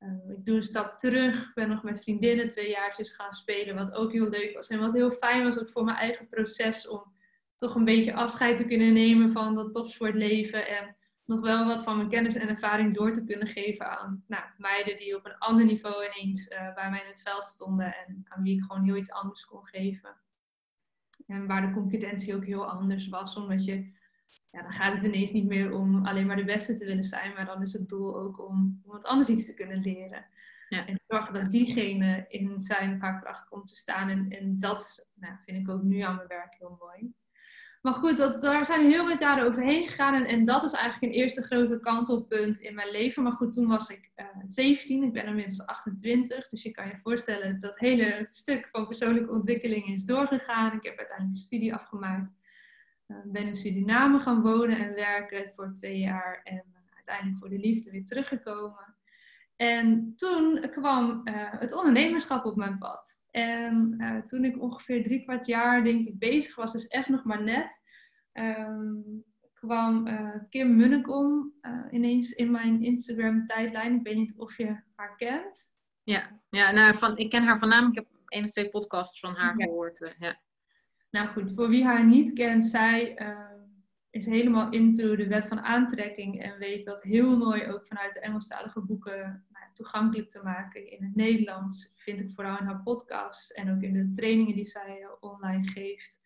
S2: Uh, ik doe een stap terug. Ik ben nog met vriendinnen twee jaartjes gaan spelen. Wat ook heel leuk was. En wat heel fijn was ook voor mijn eigen proces. Om toch een beetje afscheid te kunnen nemen van dat topsportleven. En nog wel wat van mijn kennis en ervaring door te kunnen geven aan nou, meiden die op een ander niveau ineens uh, bij mij in het veld stonden. En aan wie ik gewoon heel iets anders kon geven. En waar de concurrentie ook heel anders was, omdat je, ja, dan gaat het ineens niet meer om alleen maar de beste te willen zijn, maar dan is het doel ook om, om wat anders iets te kunnen leren. Ja. En zorgen dat diegene in zijn paar kracht komt te staan. En, en dat nou, vind ik ook nu aan mijn werk heel mooi. Maar goed, dat, daar zijn heel wat jaren overheen gegaan. En, en, dat is eigenlijk een eerste grote kantelpunt in mijn leven. Maar goed, toen was ik uh, eh, 17. Ik ben inmiddels 28. Dus je kan je voorstellen, dat hele stuk van persoonlijke ontwikkeling is doorgegaan. Ik heb uiteindelijk een studie afgemaakt. Uh, ben in Suriname gaan wonen en werken voor twee jaar. En uiteindelijk voor de liefde weer teruggekomen. En toen kwam uh, het ondernemerschap op mijn pad. En uh, toen ik ongeveer drie kwart jaar, denk ik, bezig was, dus echt nog maar net, um, kwam uh, Kim Munnekom ineens in mijn Instagram-tijdlijn. Ik weet niet of je haar kent.
S3: Ja, ja nou, van, ik ken haar naam. Ik heb één of twee podcasts van haar
S2: ja.
S3: gehoord. ja.
S2: Nou goed, voor wie haar niet kent, zij is helemaal into de wet van aantrekking en weet dat heel mooi ook vanuit de Engelstalige boeken toegankelijk te maken in het Nederlands. Vind ik vooral in haar podcast en ook in de trainingen die zij eh, online geeft.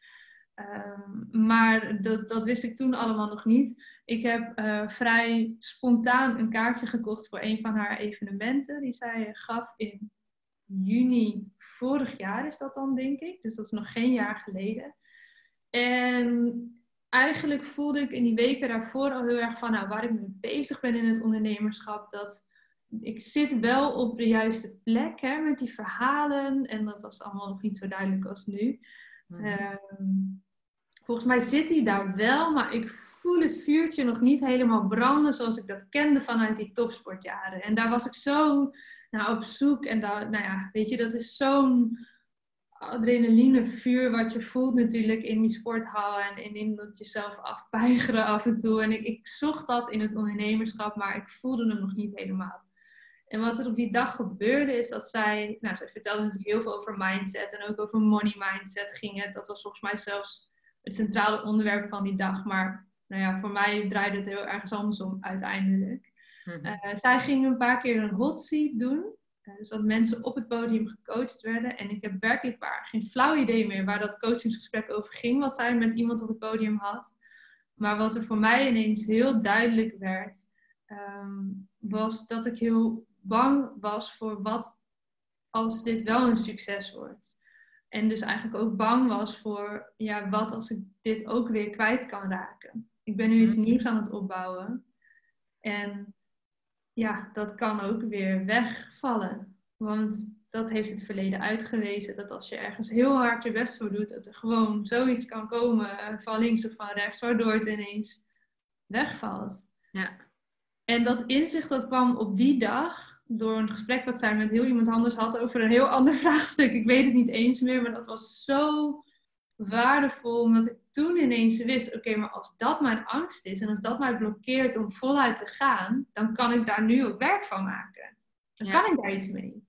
S2: Um, maar dat, dat wist ik toen allemaal nog niet. Ik heb uh, vrij spontaan een kaartje gekocht voor een van haar evenementen die zij gaf in juni vorig jaar is dat dan denk ik. Dus dat is nog geen jaar geleden. En eigenlijk voelde ik in die weken daarvoor al heel erg van nou, waar ik mee bezig ben in het ondernemerschap. Dat ik zit wel op de juiste plek hè, met die verhalen. En dat was allemaal nog niet zo duidelijk als nu. Mhm. Ehm, volgens mij zit hij daar wel, maar ik voel het vuurtje nog niet helemaal branden zoals ik dat kende vanuit die topsportjaren. En daar was ik zo naar op zoek. En daar, nou ja, weet je, dat is zo'n adrenaline vuur wat je voelt natuurlijk in die sporthal en in, in dat jezelf afpeigeren af en toe. En ik, ik zocht dat in het ondernemerschap, maar ik voelde hem nog niet helemaal. En wat er op die dag gebeurde is dat zij, nou zij vertelde natuurlijk heel veel over mindset en ook over money mindset ging het. Dat was volgens mij zelfs het centrale onderwerp van die dag. Maar nou ja, voor mij draaide het heel ergens andersom uiteindelijk. Mhm. Eh, zij ging een paar keer een hot seat doen. Uh, dus dat mensen op het podium gecoacht werden. En ik heb werkelijk waar geen flauw idee meer waar dat coachingsgesprek over ging. Wat zij met iemand op het podium had. Maar wat er voor mij ineens heel duidelijk werd, ehm, was dat ik heel bang was voor wat als dit wel een succes wordt. En dus eigenlijk ook bang was voor, ja, wat als ik dit ook weer kwijt kan raken. Ik ben nu iets mhm. nieuws aan het opbouwen. En ja, dat kan ook weer wegvallen. Want dat heeft het verleden uitgewezen. Dat als je ergens heel hard je best voor doet, dat er gewoon zoiets kan komen eh, van links of van rechts, waardoor het ineens wegvalt. Ja. En dat inzicht dat kwam op die dag, door een gesprek wat zij met heel iemand anders had over een heel (laughs) ander vraagstuk. Ik weet het niet eens meer, maar dat was zo waardevol. Omdat ik toen ineens wist, oké, maar als dat mijn angst is en als dat mij blokkeert om voluit te gaan, dan kan ik daar nu ook werk van maken. Dan kan ik daar iets mee.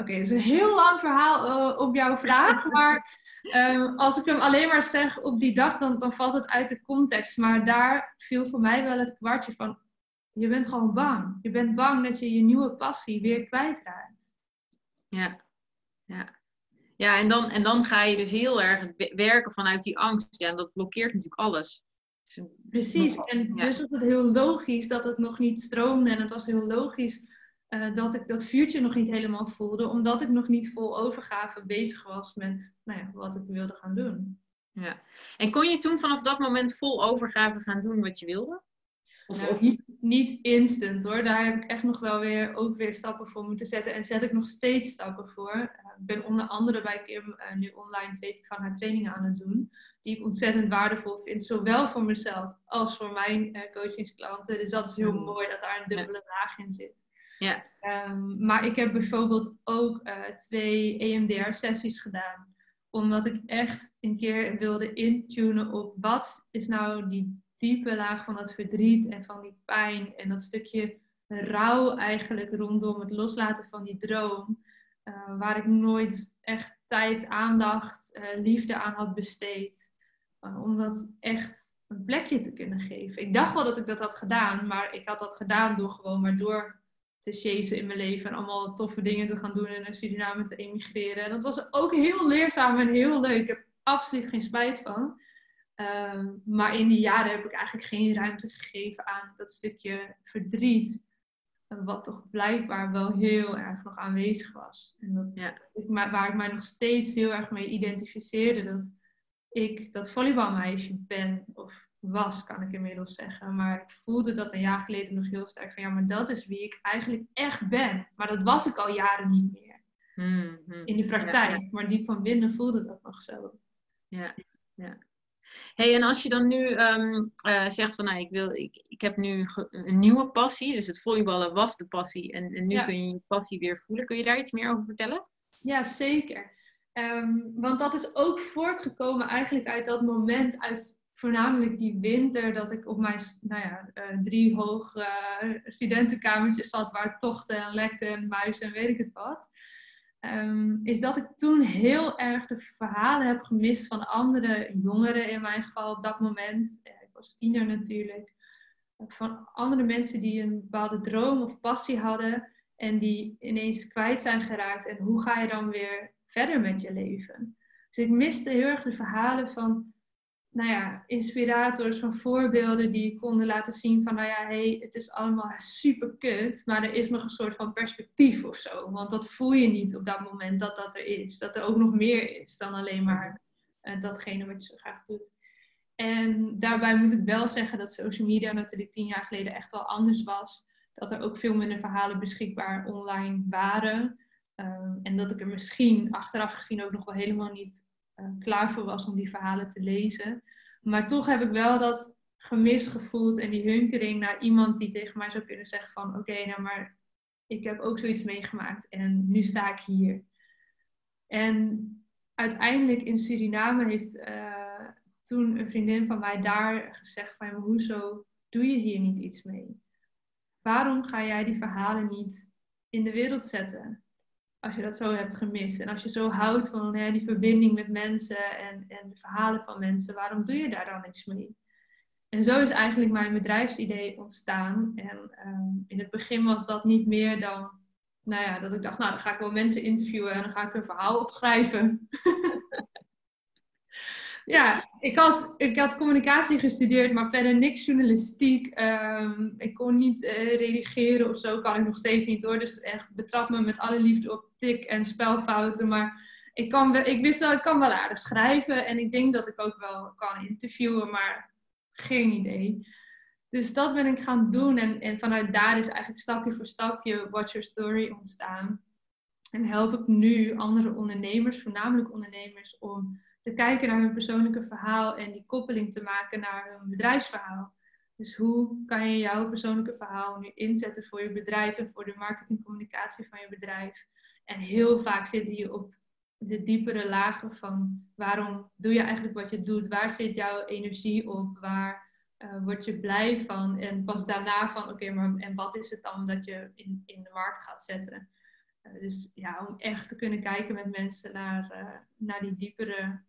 S2: Oké, dat is een heel lang verhaal uh, op jouw vraag. (laughs) Maar ehm, als ik hem alleen maar zeg op die dag, dan, dan valt het uit de context. Maar daar viel voor mij wel het kwartje van: je bent gewoon bang. Je bent bang dat je je nieuwe passie weer kwijtraakt.
S3: Ja, ja. Ja, en dan, en dan ga je dus heel erg werken vanuit die angst. Ja, en dat blokkeert natuurlijk alles.
S2: Precies, en dus was het heel logisch dat het nog niet stroomde. En het was heel logisch uh, dat ik dat vuurtje nog niet helemaal voelde. Omdat ik nog niet vol overgave bezig was met nou ja, wat ik wilde gaan doen.
S3: Ja, en kon je toen vanaf dat moment vol overgave gaan doen wat je wilde?
S2: Of, nou, of... Niet, niet, instant hoor. Daar heb ik echt nog wel weer, ook weer stappen voor moeten zetten. En zet ik nog steeds stappen voor. Uh, ik ben onder andere bij Kim uh, nu online twee van haar trainingen aan het doen. Die ik ontzettend waardevol vind. Zowel voor mezelf als voor mijn uh, coachingsklanten. Dus dat is heel mm. mooi dat daar een dubbele laag in zit. Ja. Um, maar ik heb bijvoorbeeld ook twee EMDR-sessies gedaan. Omdat ik echt een keer wilde intunen op wat is nou die diepe laag van dat verdriet en van die pijn en dat stukje rouw eigenlijk rondom het loslaten van die droom, uh, waar ik nooit echt tijd, aandacht, uh, liefde aan had besteed. Uh, om dat echt een plekje te kunnen geven. Ik dacht wel dat ik dat had gedaan, maar ik had dat gedaan door gewoon maar door te chasen in mijn leven en allemaal toffe dingen te gaan doen en naar Suriname te emigreren. En dat was ook heel leerzaam en heel leuk. Ik heb absoluut geen spijt van. Ehm, maar in die jaren heb ik eigenlijk geen ruimte gegeven aan dat stukje verdriet. Wat toch blijkbaar wel heel erg nog aanwezig was. En dat, ja. ik, waar ik mij nog steeds heel erg mee identificeerde. Dat ik dat volleybalmeisje ben. Of was, kan ik inmiddels zeggen. Maar ik voelde dat een jaar geleden nog heel sterk. Van ja, maar dat is wie ik eigenlijk echt ben. Maar dat was ik al jaren niet meer. Hmm, hmm. In de praktijk. Maar diep van binnen voelde dat nog zo.
S3: Ja, ja hey, en als je dan nu ehm, eh, zegt van nou, ik, wil, ik, ik heb nu een nieuwe passie, dus het volleyballen was de passie en, en nu kun je je passie weer voelen. Kun je daar iets meer over vertellen?
S2: Ja, zeker. Ehm, want dat is ook voortgekomen eigenlijk uit dat moment, uit voornamelijk die winter, dat ik op mijn nou ja, uh, drie hoog uh, studentenkamertjes zat waar tochten en lekte en muizen en weet ik het wat. Ehm, is dat ik toen heel erg de verhalen heb gemist van andere jongeren, in mijn geval op dat moment. Ik was tiener natuurlijk. Van andere mensen die een bepaalde droom of passie hadden en die ineens kwijt zijn geraakt. En hoe ga je dan weer verder met je leven? Dus ik miste heel erg de verhalen van nou ja, inspirators, van voorbeelden die konden laten zien van, nou ja, hey, het is allemaal super kut, maar er is nog een soort van perspectief of zo. Want dat voel je niet op dat moment dat dat er is. Dat er ook nog meer is dan alleen maar uh, datgene wat je zo graag doet. En daarbij moet ik wel zeggen dat social media natuurlijk tien jaar geleden echt wel anders was. Dat er ook veel minder verhalen beschikbaar online waren. Um, en dat ik er misschien achteraf gezien ook nog wel helemaal niet klaar voor was om die verhalen te lezen. Maar toch heb ik wel dat gemis gevoeld en die hunkering naar iemand die tegen mij zou kunnen zeggen van oké, nou maar ik heb ook zoiets meegemaakt en nu sta ik hier. En uiteindelijk in Suriname heeft uh, toen een vriendin van mij daar gezegd van, hoezo doe je hier niet iets mee? Waarom ga jij die verhalen niet in de wereld zetten? Als je dat zo hebt gemist. En als je zo houdt van hè, die verbinding met mensen en, en de verhalen van mensen, waarom doe je daar dan niks mee? En zo is eigenlijk mijn bedrijfsidee ontstaan. En ehm, in het begin was dat niet meer dan, nou ja, dat ik dacht, nou dan ga ik wel mensen interviewen en dan ga ik een verhaal opschrijven. (laughs) ja, ik had, ik had communicatie gestudeerd, maar verder niks journalistiek. Ehm, ik kon niet uh, redigeren of zo, kan ik nog steeds niet hoor. Dus echt betrap me met alle liefde op tik- en spelfouten. Maar ik, kan wel, ik wist wel, ik kan wel aardig schrijven. En ik denk dat ik ook wel kan interviewen, maar geen idee. Dus dat ben ik gaan doen. En, en vanuit daar is eigenlijk stapje voor stapje Watch Your Story ontstaan. En help ik nu andere ondernemers, voornamelijk ondernemers, om te kijken naar hun persoonlijke verhaal en die koppeling te maken naar hun bedrijfsverhaal. Dus hoe kan je jouw persoonlijke verhaal nu inzetten voor je bedrijf en voor de marketingcommunicatie van je bedrijf? En heel vaak zit die op de diepere lagen van waarom doe je eigenlijk wat je doet? Waar zit jouw energie op? Waar uh, word je blij van? En pas daarna van oké, maar en wat is het dan dat je in, in de markt gaat zetten? Uh, dus ja, om echt te kunnen kijken met mensen naar, uh, naar die diepere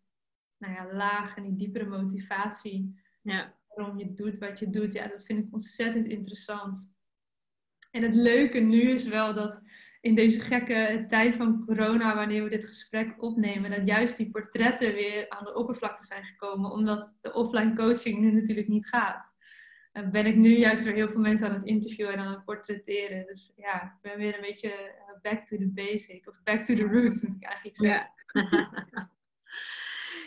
S2: nou ja, laag en die diepere motivatie. Ja. Waarom je doet wat je doet. Ja, dat vind ik ontzettend interessant. En het leuke nu is wel dat in deze gekke tijd van corona, wanneer we dit gesprek opnemen, dat juist die portretten weer aan de oppervlakte zijn gekomen, omdat de offline coaching nu natuurlijk niet gaat. En ben ik nu juist weer heel veel mensen aan het interviewen en aan het portretteren. Dus ja, ik ben weer een beetje eh, back to the basic, of back to the roots moet ik eigenlijk zeggen.
S3: Ja. (laughs)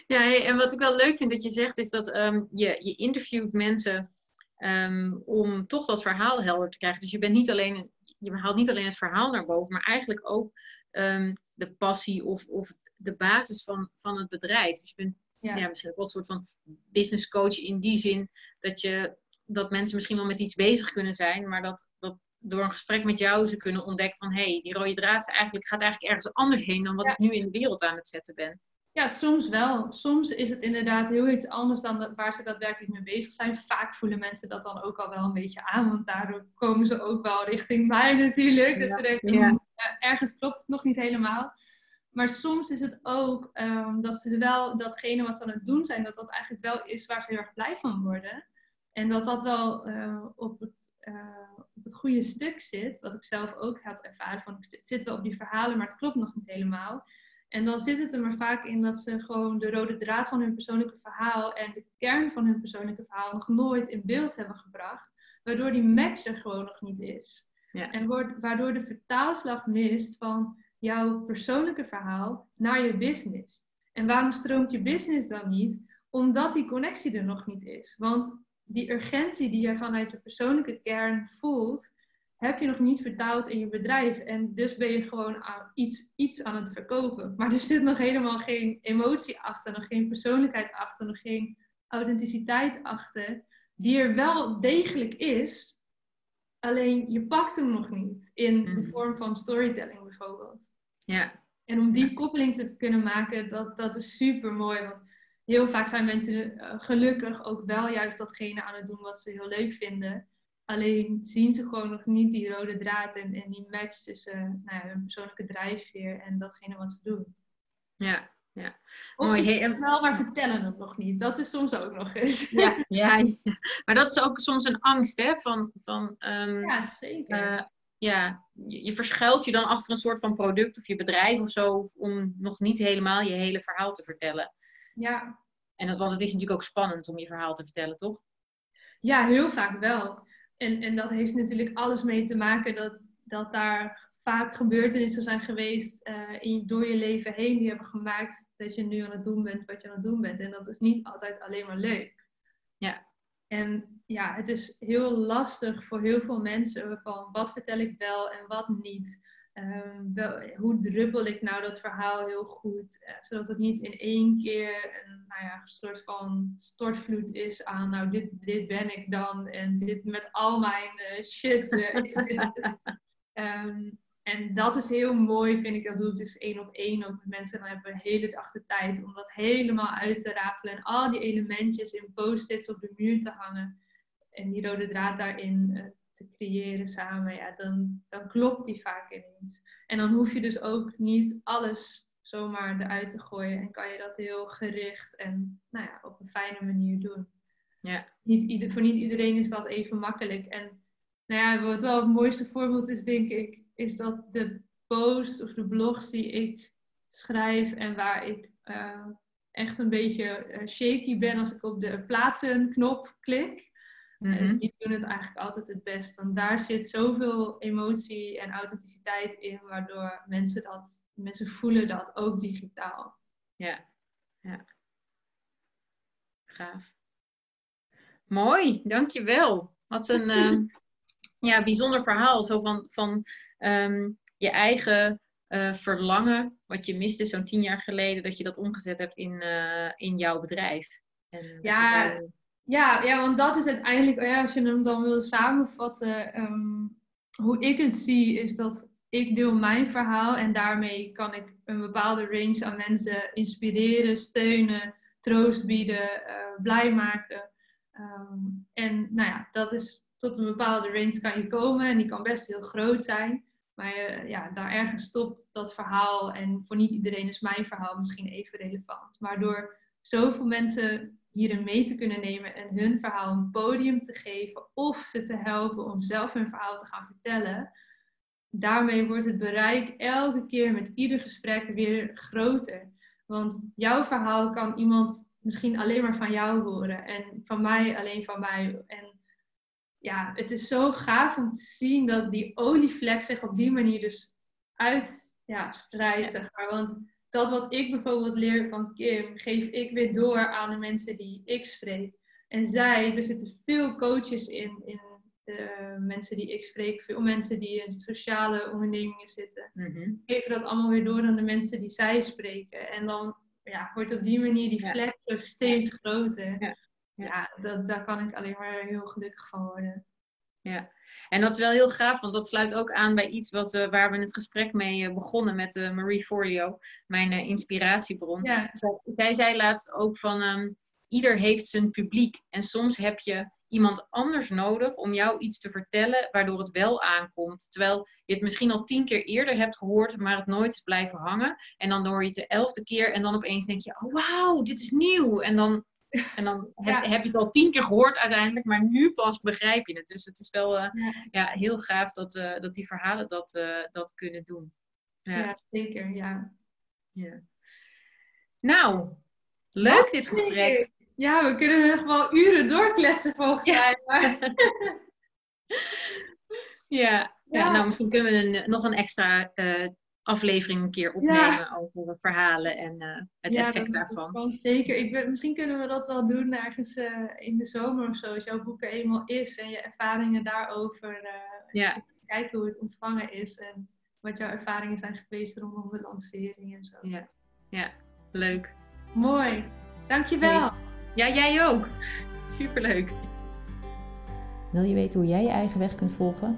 S3: ja, en wat ik wel leuk vind dat je zegt, is dat um, je, je interviewt mensen um, om toch dat verhaal helder te krijgen. Dus je bent niet alleen je haalt niet alleen het verhaal naar boven, maar eigenlijk ook um, de passie of, of de basis van, van het bedrijf. Dus je bent ja. ja misschien ook wel een soort van business coach in die zin dat, je, dat mensen misschien wel met iets bezig kunnen zijn, maar dat, dat door een gesprek met jou ze kunnen ontdekken van hé, hey, die rode draad eigenlijk, gaat eigenlijk ergens anders heen dan wat ja. ik nu in de wereld aan het zetten ben.
S2: Ja, soms wel. Soms is het inderdaad heel iets anders dan waar ze daadwerkelijk mee bezig zijn. Vaak voelen mensen dat dan ook al wel een beetje aan, want daardoor komen ze ook wel richting mij natuurlijk. Dus ja. ze denken, ja. ergens klopt het nog niet helemaal. Maar soms is het ook um, dat ze wel datgene wat ze aan het doen zijn, dat dat eigenlijk wel is waar ze heel erg blij van worden. En dat dat wel uh, op, het, uh, op het goede stuk zit, wat ik zelf ook had ervaren. Van, ik zit wel op die verhalen, maar het klopt nog niet helemaal. En dan zit het er maar vaak in dat ze gewoon de rode draad van hun persoonlijke verhaal en de kern van hun persoonlijke verhaal nog nooit in beeld hebben gebracht. Waardoor die match er gewoon nog niet is. Ja. En waardoor de vertaalslag mist van jouw persoonlijke verhaal naar je business. En waarom stroomt je business dan niet? Omdat die connectie er nog niet is. Want die urgentie die je vanuit je persoonlijke kern voelt, heb je nog niet vertaald in je bedrijf. En dus ben je gewoon iets, iets aan het verkopen. Maar er zit nog helemaal geen emotie achter, nog geen persoonlijkheid achter, nog geen authenticiteit achter. Die er wel degelijk is, alleen je pakt hem nog niet in de mm. vorm van storytelling bijvoorbeeld. Ja. En om die koppeling te kunnen maken, dat, dat is super mooi. Want heel vaak zijn mensen uh, gelukkig ook wel juist datgene aan het doen wat ze heel leuk vinden. Alleen zien ze gewoon nog niet die rode draad en, en die match tussen nou ja, hun persoonlijke drijfveer en datgene wat ze doen.
S3: Ja, ja.
S2: Of Mooi. Hey, wel, maar vertellen het nog niet. Dat is soms ook nog eens.
S3: Ja, ja, ja. maar dat is ook soms een angst, hè? Van, van, um,
S2: ja, zeker. Uh,
S3: ja, je, je, verschuilt je dan achter een soort van product of je bedrijf of zo, om nog niet helemaal je hele verhaal te vertellen.
S2: Ja.
S3: En dat, want het is natuurlijk ook spannend om je verhaal te vertellen, toch?
S2: Ja, heel vaak wel. En, en dat heeft natuurlijk alles mee te maken dat, dat daar vaak gebeurtenissen zijn geweest uh, in, door je leven heen die hebben gemaakt dat je nu aan het doen bent wat je aan het doen bent. En dat is niet altijd alleen maar leuk.
S3: Ja.
S2: En ja, het is heel lastig voor heel veel mensen van wat vertel ik wel en wat niet. Um, wel, hoe druppel ik nou dat verhaal heel goed, uh, zodat het niet in één keer een nou ja, soort van stortvloed is aan, nou dit, dit ben ik dan en dit met al mijn uh, shit. Uh, is dit, um, En dat is heel mooi, vind ik. Dat doe ik dus één op één ook met mensen. Dan hebben we hele dag de tijd om dat helemaal uit te rafelen. En al die elementjes in post-its op de muur te hangen. En die rode draad daarin te creëren samen. Ja, dan, dan klopt die vaak ineens. En dan hoef je dus ook niet alles zomaar eruit te gooien. En kan je dat heel gericht en nou ja, op een fijne manier doen.
S3: Ja.
S2: Niet ieder, voor niet iedereen is dat even makkelijk. En nou ja, wat wel het mooiste voorbeeld is, denk ik, is dat de posts of de blogs die ik schrijf en waar ik uh, echt een beetje uh, shaky ben als ik op de plaatsen knop klik. Mm -hmm. die doen het eigenlijk altijd het best. Want daar zit zoveel emotie en authenticiteit in, waardoor mensen dat, mensen voelen dat ook digitaal.
S3: Ja, ja. Gaaf. Mooi, dankjewel. Wat een uh, (laughs) ja, bijzonder verhaal. Zo van, van um, je eigen uh, verlangen, wat je miste zo'n tien jaar geleden, dat je dat omgezet hebt in, uh, in jouw bedrijf.
S2: En ja. Ja, ja, want dat is uiteindelijk, ja, als je hem dan wil samenvatten, um, hoe ik het zie, is dat ik deel mijn verhaal en daarmee kan ik een bepaalde range aan mensen inspireren, steunen, troost bieden, uh, blij maken. Um, en nou ja, dat is tot een bepaalde range kan je komen en die kan best heel groot zijn. Maar uh, ja, daar ergens stopt dat verhaal en voor niet iedereen is mijn verhaal misschien even relevant. Maar door zoveel mensen hierin mee te kunnen nemen en hun verhaal een podium te geven of ze te helpen om zelf hun verhaal te gaan vertellen, daarmee wordt het bereik elke keer met ieder gesprek weer groter. Want jouw verhaal kan iemand misschien alleen maar van jou horen en van mij alleen van mij. En ja, het is zo gaaf om te zien dat die olievlek zich op die manier dus uit ja, spreidt. Zeg maar. Want dat wat ik bijvoorbeeld leer van Kim, geef ik weer door aan de mensen die ik spreek. En zij, er zitten veel coaches in, in de mensen die ik spreek, veel mensen die in sociale ondernemingen zitten,
S3: mm-hmm.
S2: geven dat allemaal weer door aan de mensen die zij spreken. En dan ja, wordt op die manier die vlek ja. steeds groter.
S3: Ja.
S2: Ja, dat, daar kan ik alleen maar heel gelukkig van worden.
S3: Ja, en dat is wel heel gaaf, want dat sluit ook aan bij iets wat, uh, waar we het gesprek mee uh, begonnen met uh, Marie Forleo, mijn inspiratiebron.
S2: Ja.
S3: Zij, zij zei laatst ook van, um, ieder heeft zijn publiek. En soms heb je iemand anders nodig om jou iets te vertellen, waardoor het wel aankomt. Terwijl je het misschien al tien keer eerder hebt gehoord, maar het nooit is blijven hangen. En dan hoor je het de elfde keer en dan opeens denk je, oh wauw, dit is nieuw. En dan en dan heb,
S2: Ja.
S3: heb je het al tien keer gehoord uiteindelijk, maar nu pas begrijp je het. Dus het is wel eh,
S2: Ja.
S3: ja, heel gaaf dat, eh, dat die verhalen dat, eh, dat kunnen doen. Ja.
S2: Ja, zeker, ja.
S3: ja. Nou, leuk dit gesprek.
S2: Ja, we kunnen nog wel uren doorkletsen volgens
S3: Ja.
S2: mij. Maar... (laughs)
S3: Ja. Ja. Nou misschien kunnen we een, nog een extra aflevering een keer opnemen over verhalen en eh, het
S2: Ja,
S3: effect
S2: dat-
S3: daarvan.
S2: dat kan zeker. Ik ben, misschien kunnen we dat wel doen ergens eh, in de zomer of zo. Als jouw boek er eenmaal is en je ervaringen daarover. eh,
S3: Ja,
S2: kijken hoe het ontvangen is. En wat jouw ervaringen zijn geweest rondom de lancering en zo.
S3: ja, ja, leuk.
S2: Mooi. Dankjewel.
S3: Ja, jij ook. Superleuk.
S1: Wil je weten hoe jij je eigen weg kunt volgen?